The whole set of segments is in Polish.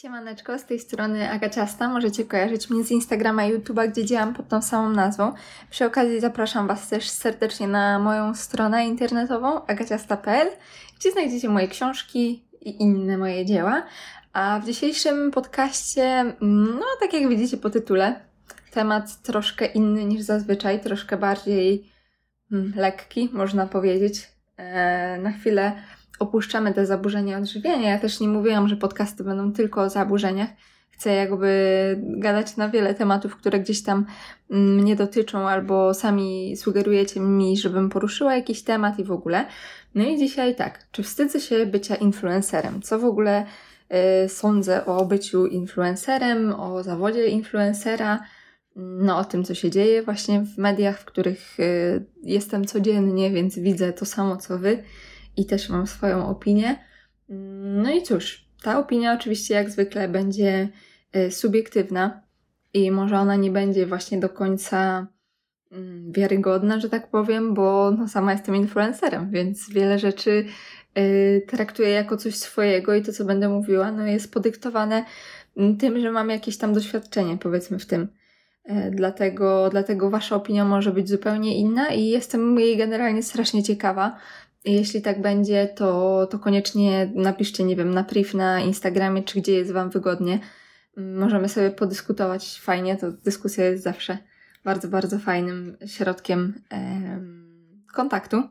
Siemaneczko, z tej strony Aga Ciasta. Możecie kojarzyć mnie z Instagrama i YouTube'a, gdzie działam pod tą samą nazwą. Przy okazji zapraszam Was też serdecznie na moją stronę internetową agaciasta.pl, gdzie znajdziecie moje książki i inne moje dzieła. A w dzisiejszym podcaście, no tak jak widzicie po tytule, temat troszkę inny niż zazwyczaj, troszkę bardziej mm, lekki, można powiedzieć. Eee, na chwilę opuszczamy te zaburzenia odżywiania. Ja też nie mówiłam, że podcasty będą tylko o zaburzeniach. Chcę jakby gadać na wiele tematów, które gdzieś tam mm, mnie dotyczą, albo sami sugerujecie mi, żebym poruszyła jakiś temat i w ogóle. No i dzisiaj tak, czy wstydzę się bycia influencerem? Co w ogóle y, sądzę o byciu influencerem, o zawodzie influencera? no, o tym, co się dzieje właśnie w mediach, w których y, jestem codziennie, więc widzę to samo co wy i też mam swoją opinię. No i cóż, ta opinia oczywiście jak zwykle będzie e, subiektywna i może ona nie będzie właśnie do końca mm, wiarygodna, że tak powiem, bo no, sama jestem influencerem, więc wiele rzeczy y, traktuję jako coś swojego i to, co będę mówiła, no jest podyktowane mm, tym, że mam jakieś tam doświadczenie, powiedzmy, w tym. E, dlatego, dlatego wasza opinia może być zupełnie inna i jestem jej generalnie strasznie ciekawa, jeśli tak będzie, to, to koniecznie napiszcie, nie wiem, na priv na Instagramie, czy gdzie jest Wam wygodnie. Możemy sobie podyskutować fajnie, to dyskusja jest zawsze bardzo, bardzo fajnym środkiem e, kontaktu.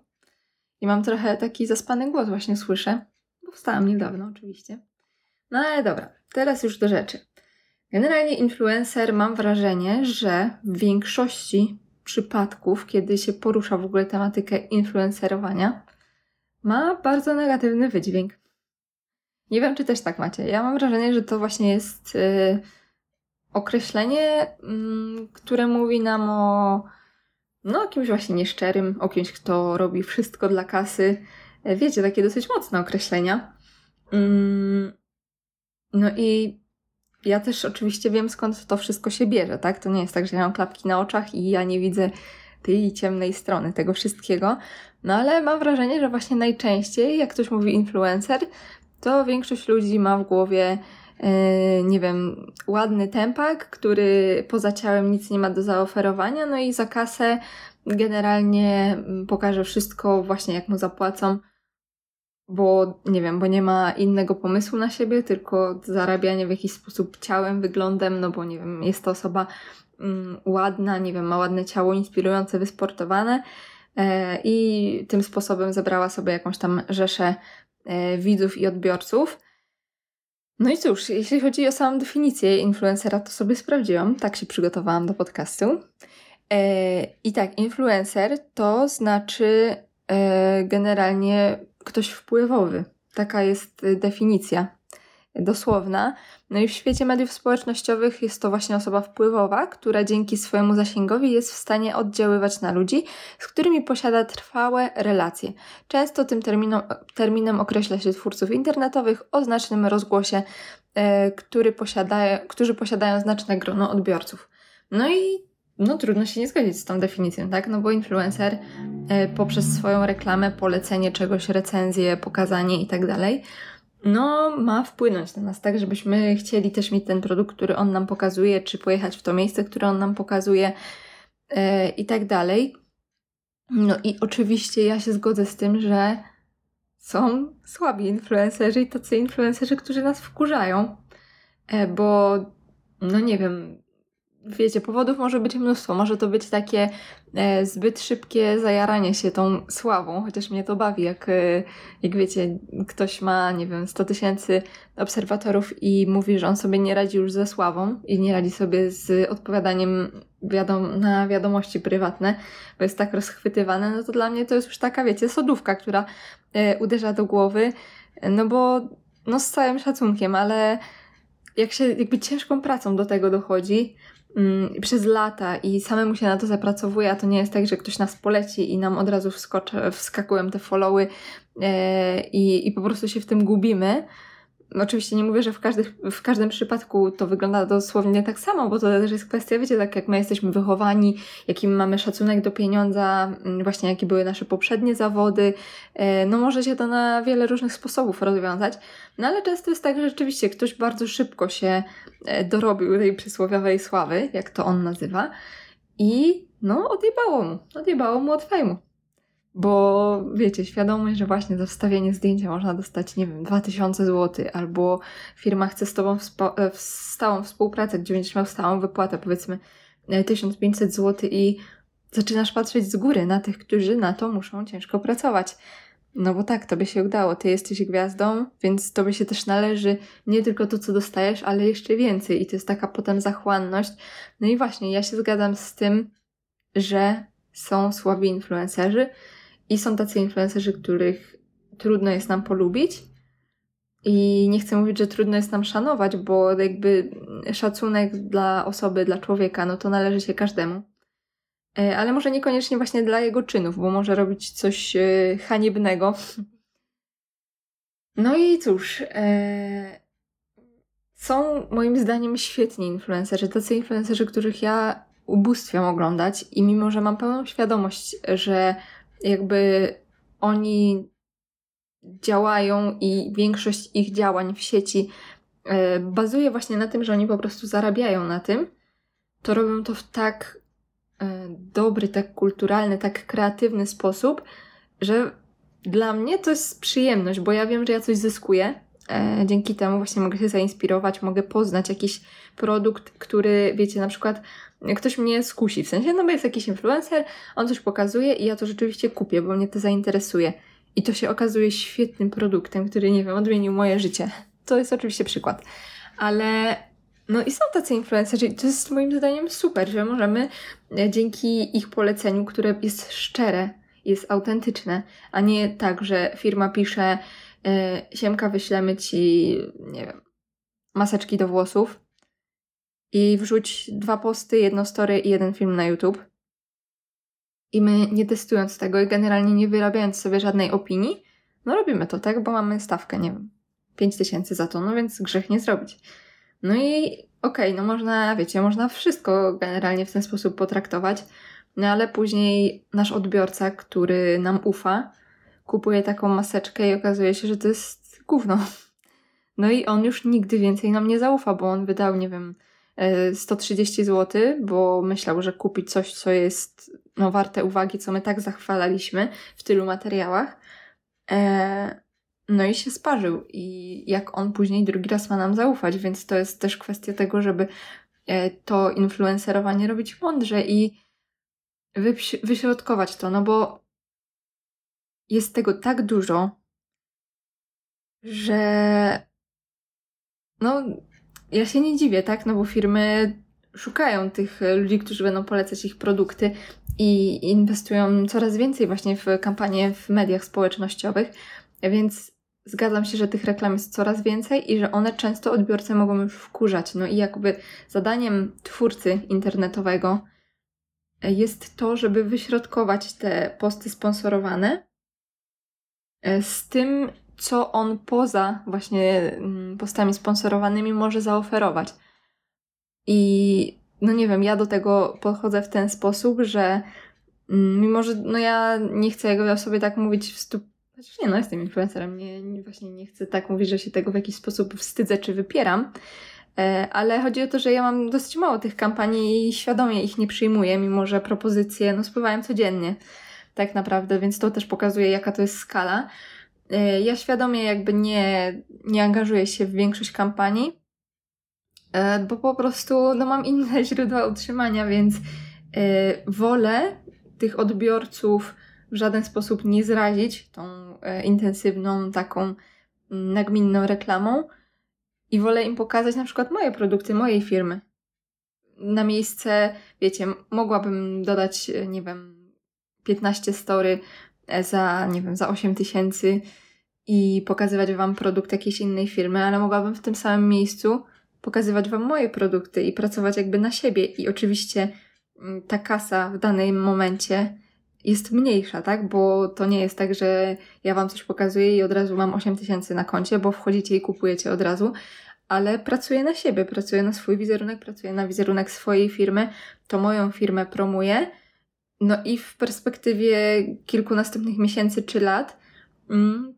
I mam trochę taki zaspany głos właśnie słyszę, bo wstałam niedawno oczywiście. No ale dobra, teraz już do rzeczy. Generalnie influencer mam wrażenie, że w większości przypadków, kiedy się porusza w ogóle tematykę influencerowania, ma bardzo negatywny wydźwięk. Nie wiem, czy też tak macie. Ja mam wrażenie, że to właśnie jest yy, określenie, yy, które mówi nam o no, kimś właśnie nieszczerym, o kimś, kto robi wszystko dla kasy. E, wiecie, takie dosyć mocne określenia. Yy, no i ja też oczywiście wiem, skąd to wszystko się bierze, tak? To nie jest tak, że ja mam klapki na oczach i ja nie widzę tej ciemnej strony tego wszystkiego. No ale mam wrażenie, że właśnie najczęściej, jak ktoś mówi influencer, to większość ludzi ma w głowie, yy, nie wiem, ładny tempak, który poza ciałem nic nie ma do zaoferowania, no i za kasę generalnie mm, pokaże wszystko właśnie jak mu zapłacą, bo nie wiem, bo nie ma innego pomysłu na siebie, tylko zarabianie w jakiś sposób ciałem, wyglądem, no bo nie wiem, jest to osoba mm, ładna, nie wiem, ma ładne ciało, inspirujące, wysportowane, E, i tym sposobem zebrała sobie jakąś tam rzeszę e, widzów i odbiorców. No i cóż, jeśli chodzi o samą definicję influencera, to sobie sprawdziłam, tak się przygotowałam do podcastu. E, I tak, influencer to znaczy generalnie ktoś wpływowy. Taka jest definicja dosłowna. No i w świecie mediów społecznościowych jest to właśnie osoba wpływowa, która dzięki swojemu zasięgowi jest w stanie oddziaływać na ludzi, z którymi posiada trwałe relacje. Często tym terminom, terminem określa się twórców internetowych o znacznym rozgłosie, e, który posiadają, którzy posiadają znaczne grono odbiorców. No i no trudno się nie zgodzić z tą definicją, tak? No bo influencer e, poprzez swoją reklamę, polecenie czegoś, recenzję, pokazanie i tak dalej, no, ma wpłynąć na nas, tak, żebyśmy chcieli też mieć ten produkt, który on nam pokazuje, czy pojechać w to miejsce, które on nam pokazuje e, i tak dalej. No i oczywiście ja się zgodzę z tym, że są słabi influencerzy i tacy influencerzy, którzy nas wkurzają, e, bo no nie wiem, wiecie, powodów może być mnóstwo. Może to być takie e, zbyt szybkie zajaranie się tą sławą, chociaż mnie to bawi, jak, e, jak wiecie, ktoś ma, nie wiem, 100 tysięcy obserwatorów i mówi, że on sobie nie radzi już ze sławą i nie radzi sobie z odpowiadaniem wiadom na wiadomości prywatne, bo jest tak rozchwytywane, no to dla mnie to jest już taka, wiecie, sodówka, która e, uderza do głowy, no bo no z całym szacunkiem, ale jak się jakby ciężką pracą do tego dochodzi, przez lata i samemu się na to zapracowuje, a to nie jest tak, że ktoś nas poleci i nam od razu wskoczy, wskakują te followy e, i, i po prostu się w tym gubimy, oczywiście nie mówię, że w, każdy, w każdym przypadku to wygląda dosłownie tak samo, bo to też jest kwestia, wiecie, tak jak my jesteśmy wychowani, jaki mamy szacunek do pieniądza, mm, właśnie jakie były nasze poprzednie zawody, e, no może się to na wiele różnych sposobów rozwiązać, no ale często jest tak, że rzeczywiście ktoś bardzo szybko się e, dorobił tej przysłowiowej sławy, jak to on nazywa, i no odjebało mu, odjebało mu od fejmu. Bo wiecie, świadomość, że właśnie za wstawienie zdjęcia można dostać, nie wiem, 2000 zł, albo firma chce z tobą e, w stałą współpracę, gdzie będziesz miał stałą wypłatę, powiedzmy 1500 zł i zaczynasz patrzeć z góry na tych, którzy na to muszą ciężko pracować. No bo tak, tobie się udało, ty jesteś gwiazdą, więc tobie się też należy nie tylko to, co dostajesz, ale jeszcze więcej. I to jest taka potem zachłanność. No i właśnie, ja się zgadzam z tym, że są słabi influencerzy, i są tacy influencerzy, których trudno jest nam polubić. I nie chcę mówić, że trudno jest nam szanować, bo jakby szacunek dla osoby, dla człowieka, no to należy się każdemu. E, ale może niekoniecznie właśnie dla jego czynów, bo może robić coś e, haniebnego. No i cóż, e, są moim zdaniem świetni influencerzy, tacy influencerzy, których ja ubóstwiam oglądać i mimo, że mam pełną świadomość, że jakby oni działają i większość ich działań w sieci e, bazuje właśnie na tym, że oni po prostu zarabiają na tym, to robią to w tak e, dobry, tak kulturalny, tak kreatywny sposób, że dla mnie to jest przyjemność, bo ja wiem, że ja coś zyskuję. E, dzięki temu właśnie mogę się zainspirować, mogę poznać jakiś produkt, który, wiecie, na przykład ktoś mnie skusi, w sensie, no bo jest jakiś influencer, on coś pokazuje i ja to rzeczywiście kupię, bo mnie to zainteresuje. I to się okazuje świetnym produktem, który, nie wiem, odmienił moje życie. To jest oczywiście przykład. Ale no i są tacy influencerzy i to jest moim zdaniem super, że możemy e, dzięki ich poleceniu, które jest szczere, jest autentyczne, a nie tak, że firma pisze e, Siemka, wyślemy ci, nie wiem, maseczki do włosów, i wrzuć dwa posty, jedno story i jeden film na YouTube. I my nie testując tego i generalnie nie wyrabiając sobie żadnej opinii, no robimy to, tak? Bo mamy stawkę, nie wiem, 5 tysięcy za to, no więc grzech nie zrobić. No i okej, okay, no można, wiecie, można wszystko generalnie w ten sposób potraktować, no ale później nasz odbiorca, który nam ufa, kupuje taką maseczkę i okazuje się, że to jest gówno. No i on już nigdy więcej nam nie zaufa, bo on wydał, nie wiem, 130 zł, bo myślał, że kupi coś, co jest no, warte uwagi, co my tak zachwalaliśmy w tylu materiałach. E, no i się sparzył. I jak on później drugi raz ma nam zaufać, więc to jest też kwestia tego, żeby e, to influencerowanie robić mądrze i wyśrodkować to, no bo jest tego tak dużo, że no ja się nie dziwię, tak? No bo firmy szukają tych ludzi, którzy będą polecać ich produkty i inwestują coraz więcej właśnie w kampanie w mediach społecznościowych, więc zgadzam się, że tych reklam jest coraz więcej i że one często odbiorcę mogą już wkurzać. No i jakby zadaniem twórcy internetowego jest to, żeby wyśrodkować te posty sponsorowane z tym, co on poza właśnie mm, postami sponsorowanymi może zaoferować. I no nie wiem, ja do tego podchodzę w ten sposób, że mm, mimo, że no ja nie chcę jakby o sobie tak mówić w stu... Chociaż nie, no jestem influencerem, nie, nie, właśnie nie chcę tak mówić, że się tego w jakiś sposób wstydzę czy wypieram, e, ale chodzi o to, że ja mam dosyć mało tych kampanii i świadomie ich nie przyjmuję, mimo że propozycje no spływają codziennie tak naprawdę, więc to też pokazuje jaka to jest skala. E, ja świadomie jakby nie, nie angażuję się w większość kampanii, e, bo po prostu no, mam inne źródła utrzymania, więc e, wolę tych odbiorców w żaden sposób nie zrazić tą intensywną, taką nagminną reklamą i wolę im pokazać na przykład moje produkty, mojej firmy. Na miejsce, wiecie, mogłabym dodać, nie wiem, 15 story za, nie wiem, za 8 tysięcy i pokazywać Wam produkt jakiejś innej firmy, ale mogłabym w tym samym miejscu pokazywać Wam moje produkty i pracować jakby na siebie. I oczywiście mm, ta kasa w danym momencie jest mniejsza, tak? Bo to nie jest tak, że ja wam coś pokazuję i od razu mam 8 tysięcy na koncie, bo wchodzicie i kupujecie od razu, ale pracuję na siebie, pracuję na swój wizerunek, pracuję na wizerunek swojej firmy, to moją firmę promuję. No i w perspektywie kilku następnych miesięcy czy lat, mm,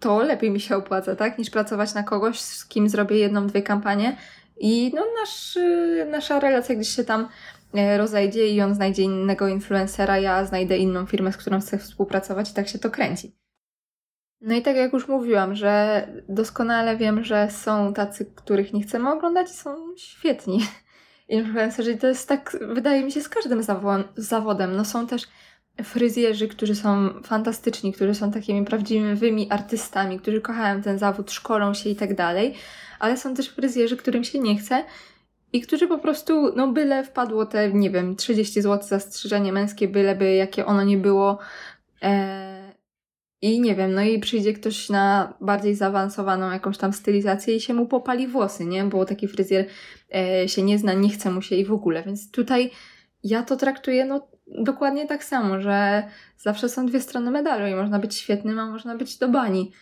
to lepiej mi się opłaca, tak? Niż pracować na kogoś, z kim zrobię jedną, dwie kampanie i no nasz, y, nasza relacja gdzieś się tam e, rozejdzie i on znajdzie innego influencera, ja znajdę inną firmę, z którą chcę współpracować i tak się to kręci. No i tak jak już mówiłam, że doskonale wiem, że są tacy, których nie chcemy oglądać i są świetni influencerzy. I to jest tak, wydaje mi się, z każdym zawo- zawodem. No są też fryzjerzy, którzy są fantastyczni, którzy są takimi prawdziwymi artystami, którzy kochają ten zawód, szkolą się i tak dalej, ale są też fryzjerzy, którym się nie chce i którzy po prostu, no byle wpadło te, nie wiem, 30 zł za strzyżenie męskie, byleby jakie ono nie było, e, i nie wiem, no i przyjdzie ktoś na bardziej zaawansowaną jakąś tam stylizację i się mu popali włosy, nie? Bo taki fryzjer e, się nie zna, nie chce mu się i w ogóle. Więc tutaj ja to traktuję no dokładnie tak samo, że zawsze są dwie strony medalu i można być świetnym, a można być do bani.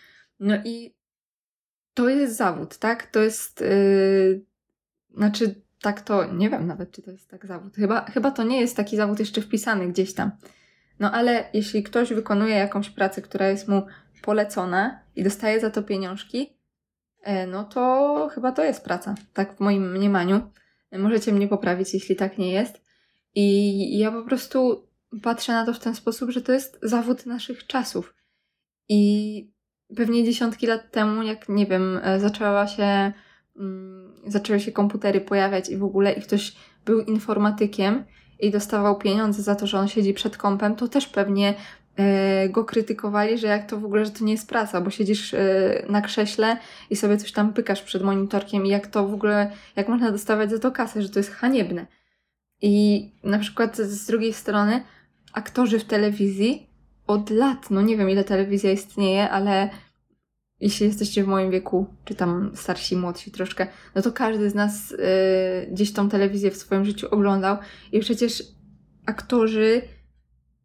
No i to jest zawód, tak? To jest. Yy, znaczy, tak to. Nie wiem nawet, czy to jest tak zawód. Chyba, chyba to nie jest taki zawód jeszcze wpisany gdzieś tam. No ale jeśli ktoś wykonuje jakąś pracę, która jest mu polecona i dostaje za to pieniążki, e, no to chyba to jest praca, tak w moim mniemaniu. Możecie mnie poprawić, jeśli tak nie jest. I ja po prostu patrzę na to w ten sposób, że to jest zawód naszych czasów. I pewnie dziesiątki lat temu, jak nie wiem, e, zaczęła się, um, zaczęły się komputery pojawiać i w ogóle, i ktoś był informatykiem i dostawał pieniądze za to, że on siedzi przed kompem, to też pewnie e, go krytykowali, że jak to w ogóle, że to nie jest praca, bo siedzisz e, na krześle i sobie coś tam pykasz przed monitorkiem i jak to w ogóle, jak można dostawać za to kasę, że to jest haniebne. I na przykład z drugiej strony aktorzy w telewizji od lat, no nie wiem ile telewizja istnieje, ale jeśli jesteście w moim wieku, czy tam starsi, młodsi troszkę, no to każdy z nas y, gdzieś tą telewizję w swoim życiu oglądał i przecież aktorzy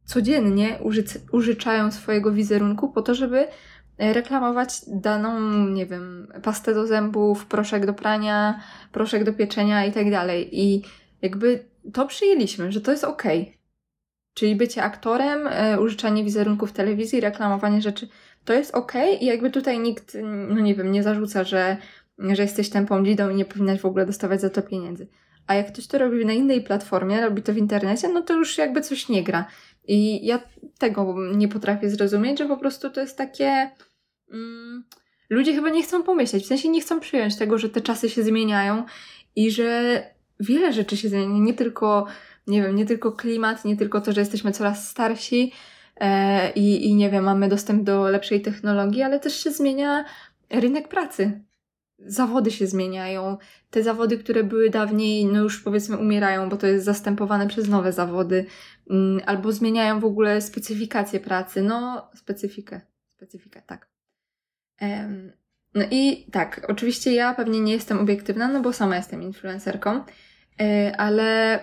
codziennie uży- użyczają swojego wizerunku po to, żeby e, reklamować daną, nie wiem, pastę do zębów, proszek do prania, proszek do pieczenia i tak dalej. I jakby to przyjęliśmy, że to jest okej. Okay. Czyli bycie aktorem, e, użyczanie wizerunku w telewizji, reklamowanie rzeczy to jest ok i jakby tutaj nikt, no nie wiem, nie zarzuca, że, że jesteś tępą dzidą i nie powinnaś w ogóle dostawać za to pieniędzy. A jak ktoś to robi na innej platformie, robi to w internecie, no to już jakby coś nie gra. I ja tego nie potrafię zrozumieć, że po prostu to jest takie. Mm, ludzie chyba nie chcą pomyśleć, w sensie nie chcą przyjąć tego, że te czasy się zmieniają i że wiele rzeczy się zmienia. Nie tylko, nie wiem, nie tylko klimat, nie tylko to, że jesteśmy coraz starsi, i, i nie wiem, mamy dostęp do lepszej technologii, ale też się zmienia rynek pracy. Zawody się zmieniają. Te zawody, które były dawniej, no już powiedzmy umierają, bo to jest zastępowane przez nowe zawody, mm, albo zmieniają w ogóle specyfikację pracy. No, specyfikę. Specyfikę, tak. No i tak, oczywiście ja pewnie nie jestem obiektywna, no bo sama jestem influencerką, e, ale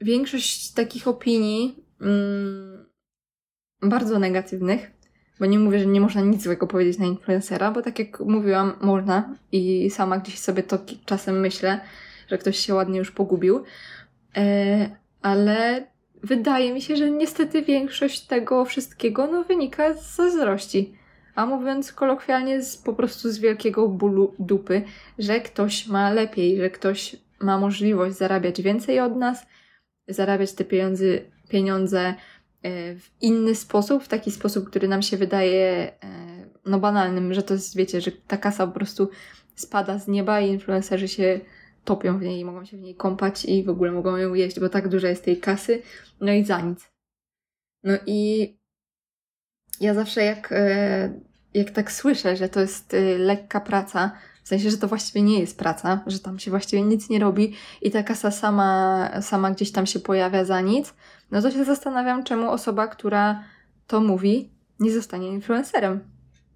większość takich opinii mm, bardzo negatywnych, bo nie mówię, że nie można nic złego powiedzieć na influencera, bo tak jak mówiłam, można i sama gdzieś sobie to czasem myślę, że ktoś się ładnie już pogubił, e, ale wydaje mi się, że niestety większość tego wszystkiego no, wynika z zazdrości. A mówiąc kolokwialnie, z, po prostu z wielkiego bólu dupy, że ktoś ma lepiej, że ktoś ma możliwość zarabiać więcej od nas, zarabiać te pieniądze, pieniądze w inny sposób, w taki sposób, który nam się wydaje e, no banalnym, że to jest, wiecie, że ta kasa po prostu spada z nieba i influencerzy się topią w niej i mogą się w niej kąpać i w ogóle mogą ją jeść, bo tak duża jest tej kasy, no i za nic. No i ja zawsze jak, e, jak tak słyszę, że to jest lekka praca, w sensie, że to właściwie nie jest praca, że tam się właściwie nic nie robi i ta kasa sama, sama gdzieś tam się pojawia za nic, no to się zastanawiam, czemu osoba, która to mówi, nie zostanie influencerem.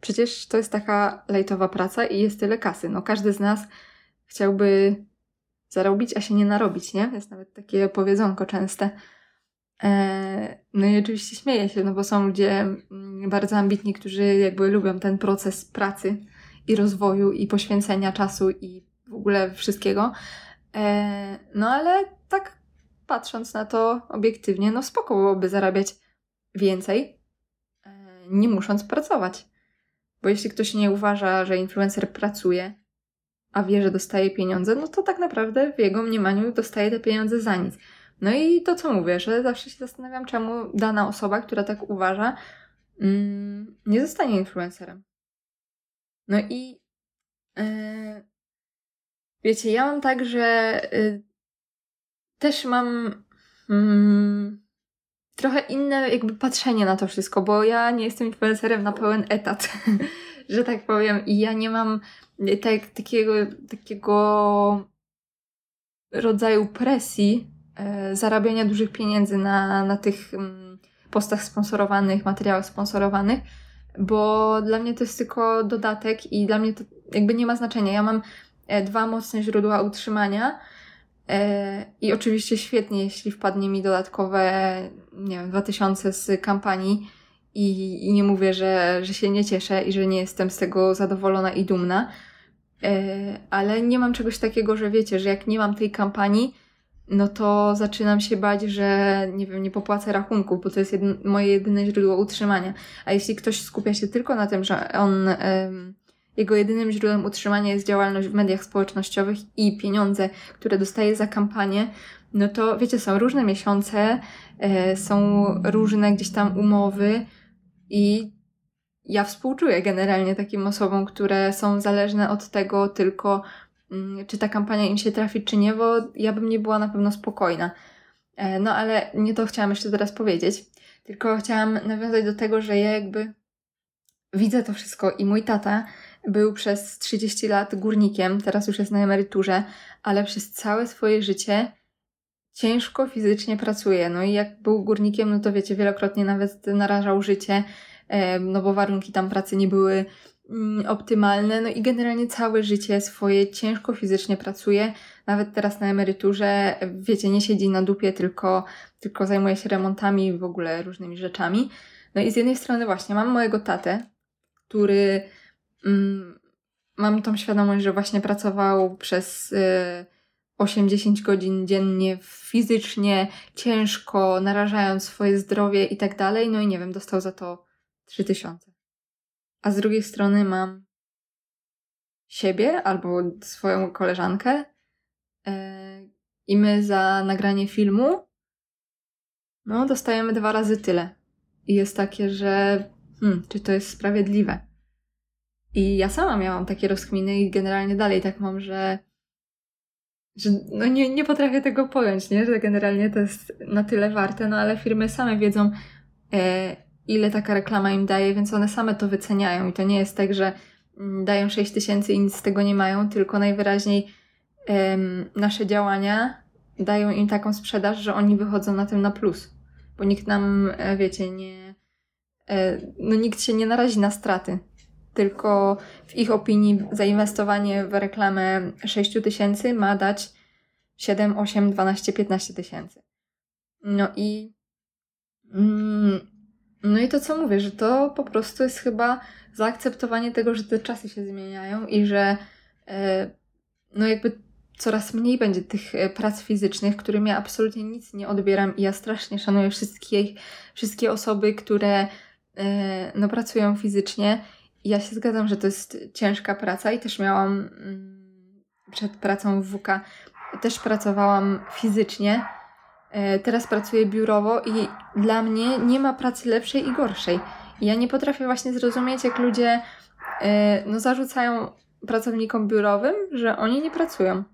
Przecież to jest taka lejtowa praca i jest tyle kasy. No każdy z nas chciałby zarobić, a się nie narobić, nie? Jest nawet takie powiedzonko częste. E, no i oczywiście śmieję się, no bo są ludzie mm, bardzo ambitni, którzy jakby lubią ten proces pracy i rozwoju i poświęcenia czasu i w ogóle wszystkiego. E, no ale tak patrząc na to obiektywnie, no spoko byłoby zarabiać więcej, e, nie musząc pracować. Bo jeśli ktoś nie uważa, że influencer pracuje, a wie, że dostaje pieniądze, no to tak naprawdę w jego mniemaniu dostaje te pieniądze za nic. No i to, co mówię, że zawsze się zastanawiam, czemu dana osoba, która tak uważa, mm, nie zostanie influencerem. No i yy, wiecie, ja mam tak, że yy, też mam yy, trochę inne jakby patrzenie na to wszystko, bo ja nie jestem influencerem na pełen etat, że tak powiem, i ja nie mam tak, takiego, takiego rodzaju presji e, zarabiania dużych pieniędzy na, na tych mm, postach sponsorowanych, materiałach sponsorowanych, bo dla mnie to jest tylko dodatek i dla mnie to jakby nie ma znaczenia. Ja mam e, dwa mocne źródła utrzymania e, i oczywiście świetnie, jeśli wpadnie mi dodatkowe, nie wiem, 2000 z kampanii i, i nie mówię, że, że się nie cieszę i że nie jestem z tego zadowolona i dumna, E, ale nie mam czegoś takiego, że wiecie, że jak nie mam tej kampanii, no to zaczynam się bać, że nie wiem, nie popłacę rachunków, bo to jest jedno, moje jedyne źródło utrzymania. A jeśli ktoś skupia się tylko na tym, że on, jego jedynym źródłem utrzymania jest działalność w mediach społecznościowych i pieniądze, które dostaje za kampanię, no to wiecie, są różne miesiące, e, są różne gdzieś tam umowy i ja współczuję generalnie takim osobom, które są zależne od tego tylko, mm, czy ta kampania im się trafi, czy nie, bo ja bym nie była na pewno spokojna. E, no ale nie to chciałam jeszcze teraz powiedzieć, tylko chciałam nawiązać do tego, że ja jakby widzę to wszystko i mój tata był przez 30 lat górnikiem, teraz już jest na emeryturze, ale przez całe swoje życie ciężko fizycznie pracuje. No i jak był górnikiem, no to wiecie, wielokrotnie nawet narażał życie no bo warunki tam pracy nie były mm, optymalne, no i generalnie całe życie swoje ciężko fizycznie pracuje, nawet teraz na emeryturze, wiecie, nie siedzi na dupie, tylko, tylko zajmuje się remontami i w ogóle różnymi rzeczami. No i z jednej strony właśnie mam mojego tatę, który mam tą świadomość, że właśnie pracował przez y, 8-10 godzin dziennie fizycznie, ciężko, narażając swoje zdrowie i tak dalej, no i nie wiem, dostał za to 3000. A z drugiej strony mam siebie albo swoją koleżankę yy, i my za nagranie filmu no dostajemy dwa razy tyle. I jest takie, że hmm, czy to jest sprawiedliwe? I ja sama miałam takie rozkminy i generalnie dalej tak mam, że, że no nie, nie potrafię tego pojąć, nie? że generalnie to jest na tyle warte, no ale firmy same wiedzą, e, ile taka reklama im daje, więc one same to wyceniają. I to nie jest tak, że mm, dają 6 tysięcy i nic z tego nie mają, tylko najwyraźniej nasze działania dają im taką sprzedaż, że oni wychodzą na tym na plus. Bo nikt nam, e, wiecie, nie. E, no nikt się nie narazi na straty. Tylko w ich opinii zainwestowanie w reklamę 6 tysięcy ma dać 7, 8, 12, 15 tysięcy. No i mm, no i to, co mówię, że to po prostu jest chyba zaakceptowanie tego, że te czasy się zmieniają i że e, no jakby coraz mniej będzie tych e, prac fizycznych, którym ja absolutnie nic nie odbieram i ja strasznie szanuję wszystkie, wszystkie osoby, które e, no, pracują fizycznie. Ja się zgadzam, że to jest ciężka praca i też miałam mm, przed pracą w WK też pracowałam fizycznie E, teraz pracuję biurowo i dla mnie nie ma pracy lepszej i gorszej. Ja nie potrafię właśnie zrozumieć, jak ludzie e, no, zarzucają pracownikom biurowym, że oni nie pracują.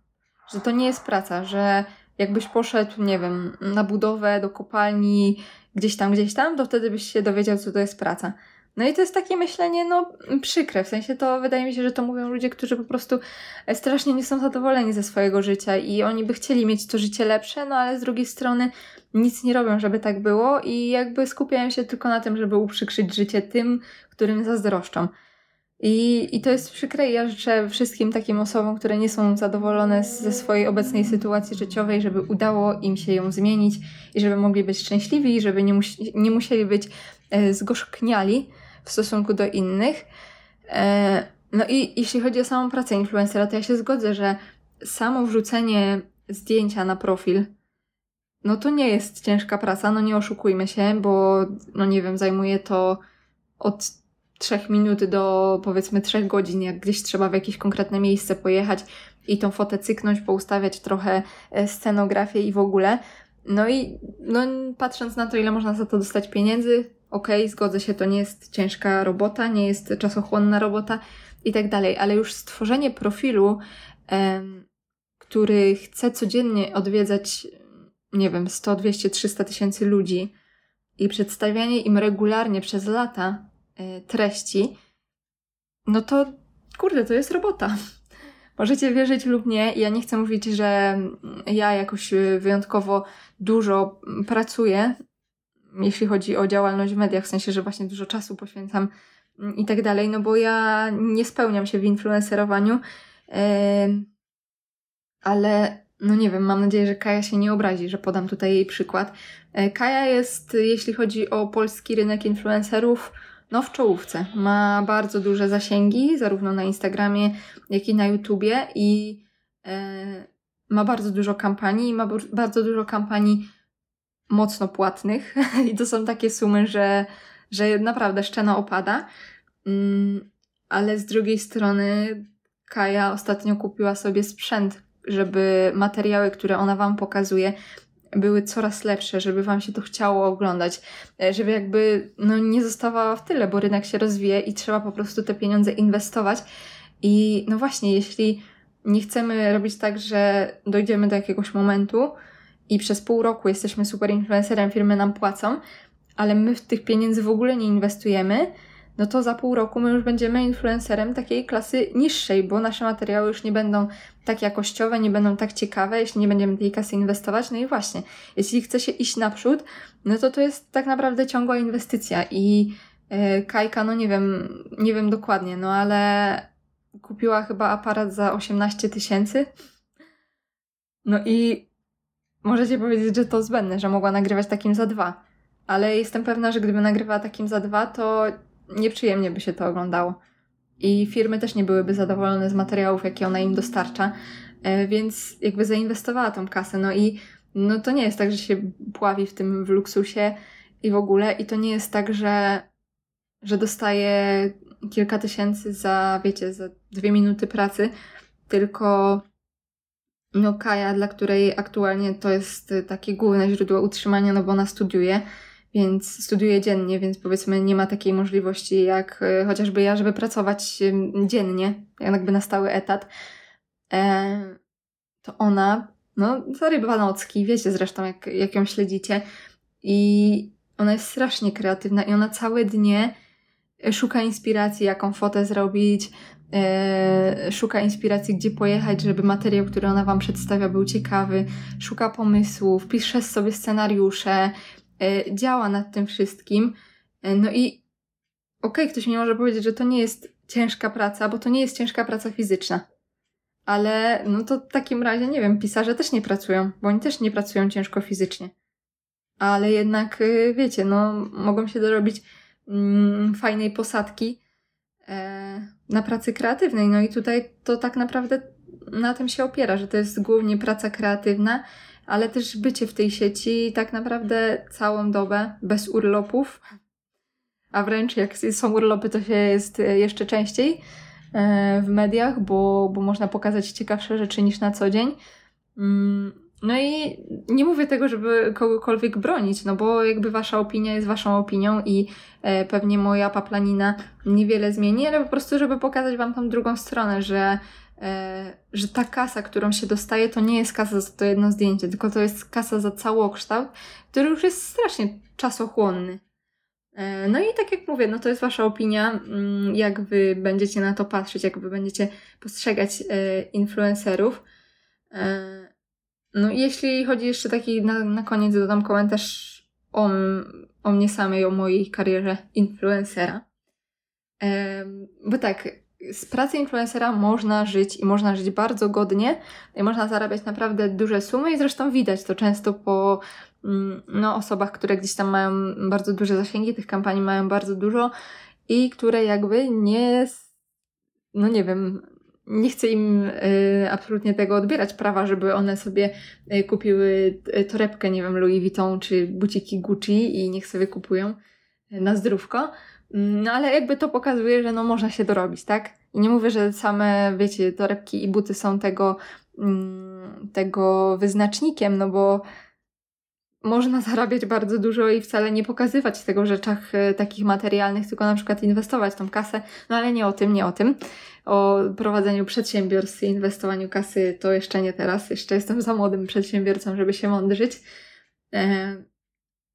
Że to nie jest praca, że jakbyś poszedł, nie wiem, na budowę, do kopalni, gdzieś tam, gdzieś tam, to wtedy byś się dowiedział, co to jest praca. No i to jest takie myślenie, no, przykre. W sensie to wydaje mi się, że to mówią ludzie, którzy po prostu strasznie nie są zadowoleni ze swojego życia i oni by chcieli mieć to życie lepsze, no ale z drugiej strony nic nie robią, żeby tak było i jakby skupiają się tylko na tym, żeby uprzykrzyć życie tym, którym zazdroszczą. I, I to jest przykre i ja życzę wszystkim takim osobom, które nie są zadowolone ze swojej obecnej sytuacji życiowej, żeby udało im się ją zmienić i żeby mogli być szczęśliwi, żeby nie, musi, nie musieli być e, zgorzkniali w stosunku do innych. E, no i jeśli chodzi o samą pracę influencera, to ja się zgodzę, że samo wrzucenie zdjęcia na profil, no to nie jest ciężka praca, no nie oszukujmy się, bo no nie wiem, zajmuje to od trzech minut do powiedzmy trzech godzin, jak gdzieś trzeba w jakieś konkretne miejsce pojechać i tą fotę cyknąć, poustawiać trochę e, scenografię i w ogóle. No i no, patrząc na to, ile można za to dostać pieniędzy, okej, okay, zgodzę się, to nie jest ciężka robota, nie jest czasochłonna robota i tak dalej, ale już stworzenie profilu, em, który chce codziennie odwiedzać, nie wiem, 100, 200, 300 tysięcy ludzi i przedstawianie im regularnie przez lata e, treści, no to kurde, to jest robota. Możecie wierzyć lub nie. Ja nie chcę mówić, że ja jakoś wyjątkowo dużo pracuję jeśli chodzi o działalność w mediach, w sensie, że właśnie dużo czasu poświęcam mm, i tak dalej, no bo ja nie spełniam się w influencerowaniu, ale no nie wiem, mam nadzieję, że Kaja się nie obrazi, że podam tutaj jej przykład. E, Kaja jest, jeśli chodzi o polski rynek influencerów, no w czołówce. Ma bardzo duże zasięgi, zarówno na Instagramie, jak i na YouTubie i e, ma bardzo dużo kampanii ma bardzo dużo kampanii mocno płatnych i to są takie sumy, że, że naprawdę szczena opada. Mm, ale z drugiej strony Kaja ostatnio kupiła sobie sprzęt, żeby materiały, które ona Wam pokazuje, były coraz lepsze, żeby Wam się to chciało oglądać, e, żeby jakby no, nie zostawała w tyle, bo rynek się rozwija i trzeba po prostu te pieniądze inwestować. I no właśnie, jeśli nie chcemy robić tak, że dojdziemy do jakiegoś momentu, i przez pół roku jesteśmy super influencerem, firmy nam płacą, ale my w tych pieniędzy w ogóle nie inwestujemy, no to za pół roku my już będziemy influencerem takiej klasy niższej, bo nasze materiały już nie będą tak jakościowe, nie będą tak ciekawe, jeśli nie będziemy tej kasy inwestować. No i właśnie, jeśli chce się iść naprzód, no to to jest tak naprawdę ciągła inwestycja i yy, Kajka, no nie wiem, nie wiem dokładnie, no ale kupiła chyba aparat za 18 tysięcy. No i Możecie powiedzieć, że to zbędne, że mogła nagrywać takim za dwa. Ale jestem pewna, że gdyby nagrywała takim za dwa, to nieprzyjemnie by się to oglądało. I firmy też nie byłyby zadowolone z materiałów, jakie ona im dostarcza, e, więc jakby zainwestowała tą kasę. No i no to nie jest tak, że się pławi w tym w luksusie i w ogóle. I to nie jest tak, że, że dostaje kilka tysięcy za, wiecie, za dwie minuty pracy, tylko no Kaja, dla której aktualnie to jest y, takie główne źródło utrzymania, no bo ona studiuje, więc studiuje dziennie, więc powiedzmy nie ma takiej możliwości jak y, chociażby ja, żeby pracować dziennie, jakby na stały etat. E, to ona, no zaryba nocki, wiecie zresztą jak, jak ją śledzicie i ona jest strasznie kreatywna i ona całe dnie szuka inspiracji, jaką fotę zrobić, e, szuka inspiracji, gdzie pojechać, żeby materiał, który ona Wam przedstawia, był ciekawy, szuka pomysłów, pisze sobie scenariusze, e, działa nad tym wszystkim. E, no i okej, okay, ktoś mi może powiedzieć, że to nie jest ciężka praca, bo to nie jest ciężka praca fizyczna. Ale no to w takim razie, nie wiem, pisarze też nie pracują, bo oni też nie pracują ciężko fizycznie. Ale jednak, y, wiecie, no, mogą się dorobić mm, fajnej posadki na pracy kreatywnej. No i tutaj to tak naprawdę na tym się opiera, że to jest głównie praca kreatywna, ale też bycie w tej sieci tak naprawdę całą dobę, bez urlopów. A wręcz jak są urlopy, to się jest jeszcze częściej e, w mediach, bo, bo można pokazać ciekawsze rzeczy niż na co dzień. No i nie mówię tego, żeby kogokolwiek bronić, no bo jakby wasza opinia jest waszą opinią i e, pewnie moja paplanina niewiele zmieni, ale po prostu, żeby pokazać wam tą drugą stronę, że, e, że ta kasa, którą się dostaje, to nie jest kasa za to jedno zdjęcie, tylko to jest kasa za całokształt, który już jest strasznie czasochłonny. E, no i tak jak mówię, no to jest wasza opinia, mm, jak wy będziecie na to patrzeć, jak wy będziecie postrzegać influencerów. No jeśli chodzi jeszcze taki, na, na koniec dodam komentarz o, o mnie samej, o mojej karierze influencera. Bo tak, z pracy influencera można żyć i można żyć bardzo godnie i można zarabiać naprawdę duże sumy i zresztą widać to często po mm, no, osobach, które gdzieś tam mają bardzo duże zasięgi, tych kampanii mają bardzo dużo i które jakby nie, no nie wiem, nie chcę im y, absolutnie tego odbierać prawa, żeby one sobie y, kupiły y, torebkę, nie wiem, Louis Vuitton czy buciki Gucci i niech sobie kupują na zdrówko. No ale jakby to pokazuje, że no można się dorobić, tak? I nie mówię, że same, wiecie, torebki i buty są tego, mm, tego wyznacznikiem, no bo można zarabiać bardzo dużo i wcale nie pokazywać tego w rzeczach e, takich materialnych, tylko na przykład inwestować tą kasę. No ale nie o tym, nie o tym. O prowadzeniu przedsiębiorstw i inwestowaniu kasy to jeszcze nie teraz. Jeszcze jestem za młodym przedsiębiorcą, żeby się mądrzyć. E,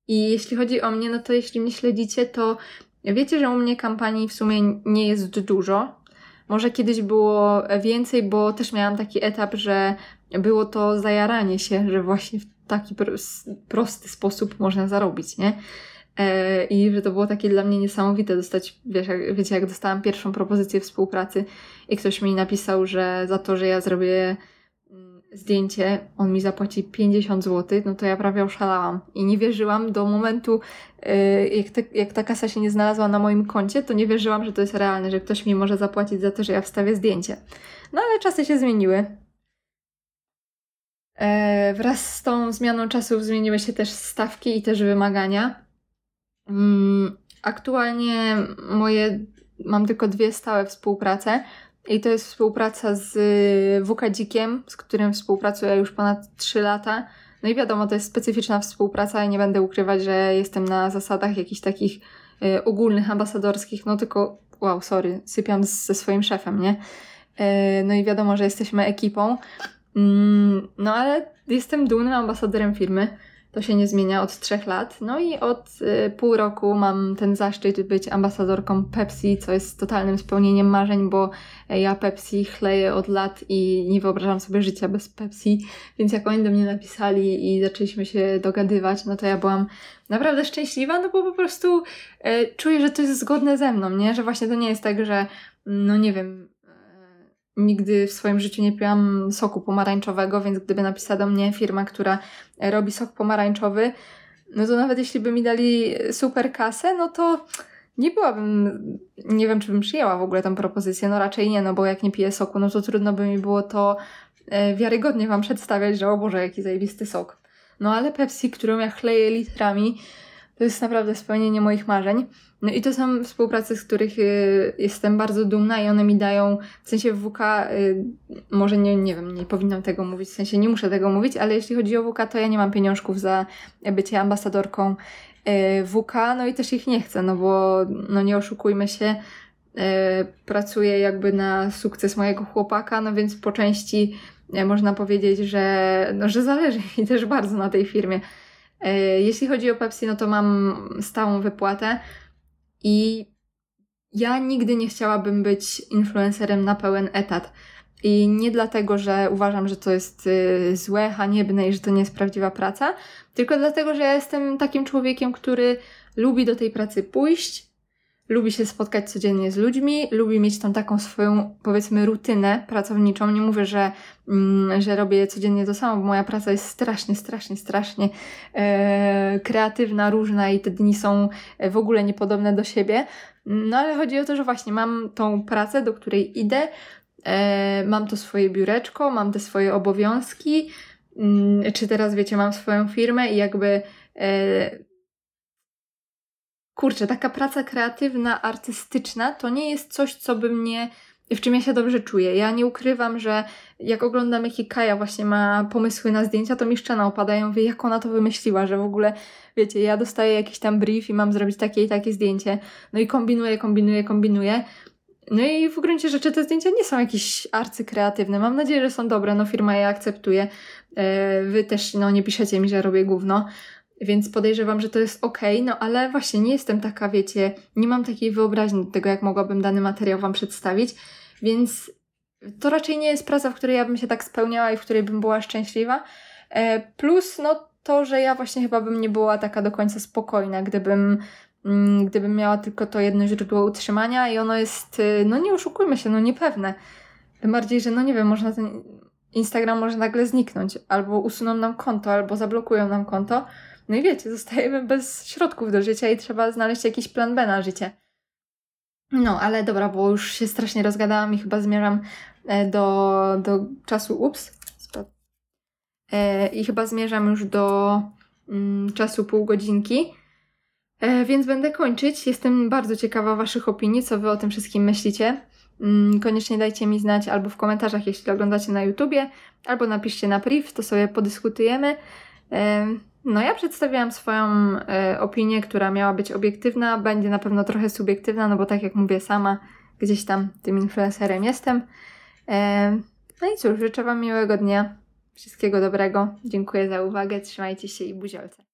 I jeśli chodzi o mnie, no to jeśli mnie śledzicie, to wiecie, że u mnie kampanii w sumie nie jest dużo. Może kiedyś było więcej, bo też miałam taki etap, że było to zajaranie się, że właśnie w taki prosty sposób można zarobić, nie? E, I że to było takie dla mnie niesamowite dostać, wiesz, jak, wiecie, jak dostałam pierwszą propozycję współpracy i ktoś mi napisał, że za to, że ja zrobię mm, zdjęcie, on mi zapłaci 50 zł, no to ja prawie oszalałam. I nie wierzyłam do momentu, e, jak, te, jak ta kasa się nie znalazła na moim koncie, to nie wierzyłam, że to jest realne, że ktoś mi może zapłacić za to, że ja wstawię zdjęcie. No ale czasy się zmieniły. E, wraz z tą zmianą czasów zmieniły się też stawki i też wymagania. Mm, aktualnie moje mam tylko dwie stałe współprace i to jest współpraca z WK Dzikiem, z którym współpracuję już ponad 3 lata. No i wiadomo, to jest specyficzna współpraca i nie będę ukrywać, że jestem na zasadach jakichś takich y, ogólnych, ambasadorskich, no tylko wow, sorry, sypiam ze swoim szefem, nie? No i wiadomo, że jesteśmy ekipą. Mm, no ale jestem dumnym ambasadorem firmy. To się nie zmienia od trzech lat. No i od y, pół roku mam ten zaszczyt być ambasadorką Pepsi, co jest totalnym spełnieniem marzeń, bo ja Pepsi chleję od lat i nie wyobrażam sobie życia bez Pepsi. Więc jak oni do mnie napisali i zaczęliśmy się dogadywać, no to ja byłam naprawdę szczęśliwa, no bo po prostu y, czuję, że to jest zgodne ze mną, nie? Że właśnie to nie jest tak, że no nie wiem, nigdy w swoim życiu nie piłam soku pomarańczowego, więc gdyby napisała do mnie firma, która robi sok pomarańczowy, no to nawet jeśli by mi dali super kasę, no to nie byłabym, nie wiem, czy bym przyjęła w ogóle tę propozycję, no raczej nie, no bo jak nie piję soku, no to trudno by mi było to e, wiarygodnie Wam przedstawiać, że o Boże, jaki zajebisty sok. No ale Pepsi, którą ja chleję litrami, to jest naprawdę spełnienie moich marzeń. No i to są współprace, z których y, jestem bardzo dumna i one mi dają, w sensie WK, y, może nie, nie wiem, nie powinnam tego mówić, w sensie nie muszę tego mówić, ale jeśli chodzi o WK, to ja nie mam pieniążków za bycie ambasadorką y, WK, no i też ich nie chcę, no bo no nie oszukujmy się, pracuję jakby na sukces mojego chłopaka, no więc po części można powiedzieć, że, no, że zależy mi też bardzo na tej firmie. Jeśli chodzi o Pepsi, no to mam stałą wypłatę, i ja nigdy nie chciałabym być influencerem na pełen etat. I nie dlatego, że uważam, że to jest y, złe, haniebne i że to nie jest prawdziwa praca, tylko dlatego, że ja jestem takim człowiekiem, który lubi do tej pracy pójść, lubi się spotkać codziennie z ludźmi, lubi mieć tam taką swoją, powiedzmy, rutynę pracowniczą. Nie mówię, że, mm, że robię codziennie to samo, bo moja praca jest strasznie, strasznie, strasznie e, kreatywna, różna i te dni są w ogóle niepodobne do siebie. No ale chodzi o to, że właśnie mam tą pracę, do której idę, e, mam to swoje biureczko, mam te swoje obowiązki, mm, czy teraz wiecie, mam swoją firmę i jakby e, kurczę, taka praca kreatywna, artystyczna to nie jest coś, co by mnie w czym ja się dobrze czuję. Ja nie ukrywam, że jak oglądam, jakie Kaja właśnie ma pomysły na zdjęcia, to mi szczena opadają, wie jak ona to wymyśliła, że w ogóle, wiecie, ja dostaję jakiś tam brief i mam zrobić takie i takie zdjęcie, no i kombinuję, kombinuję, kombinuję. No i w gruncie rzeczy te zdjęcia nie są jakieś arcykreatywne. Mam nadzieję, że są dobre, no firma je akceptuje. E, wy też, no nie piszecie mi, że robię gówno. Więc podejrzewam, że to jest ok, no ale właśnie nie jestem taka, wiecie, nie mam takiej wyobraźni do tego, jak mogłabym dany materiał Wam przedstawić, więc to raczej nie jest praca, w której ja bym się tak spełniała i w której bym była szczęśliwa. E, plus, no to, że ja właśnie chyba bym nie była taka do końca spokojna, gdybym mm, gdybym miała tylko to jedno źródło utrzymania i ono jest, y, no nie oszukujmy się, no niepewne. Tym bardziej, że no nie wiem, można ten Instagram może nagle zniknąć, albo usuną nam konto, albo zablokują nam konto. No i wiecie, zostajemy bez środków do życia i trzeba znaleźć jakiś plan B na życie. No, ale dobra, bo już się strasznie rozgadałam i chyba zmierzam e, do, do czasu, ups, e, i chyba zmierzam już do mm, czasu pół godzinki. E, więc będę kończyć. Jestem bardzo ciekawa Waszych opinii, co Wy o tym wszystkim myślicie. Mm, koniecznie dajcie mi znać albo w komentarzach, jeśli oglądacie na YouTubie, albo napiszcie na priv, to sobie podyskutujemy. E, no, ja przedstawiałam swoją e, opinię, która miała być obiektywna, będzie na pewno trochę subiektywna, no bo tak jak mówię, sama gdzieś tam tym influencerem jestem. E, no i cóż, życzę Wam miłego dnia, wszystkiego dobrego. Dziękuję za uwagę, trzymajcie się i buziolce.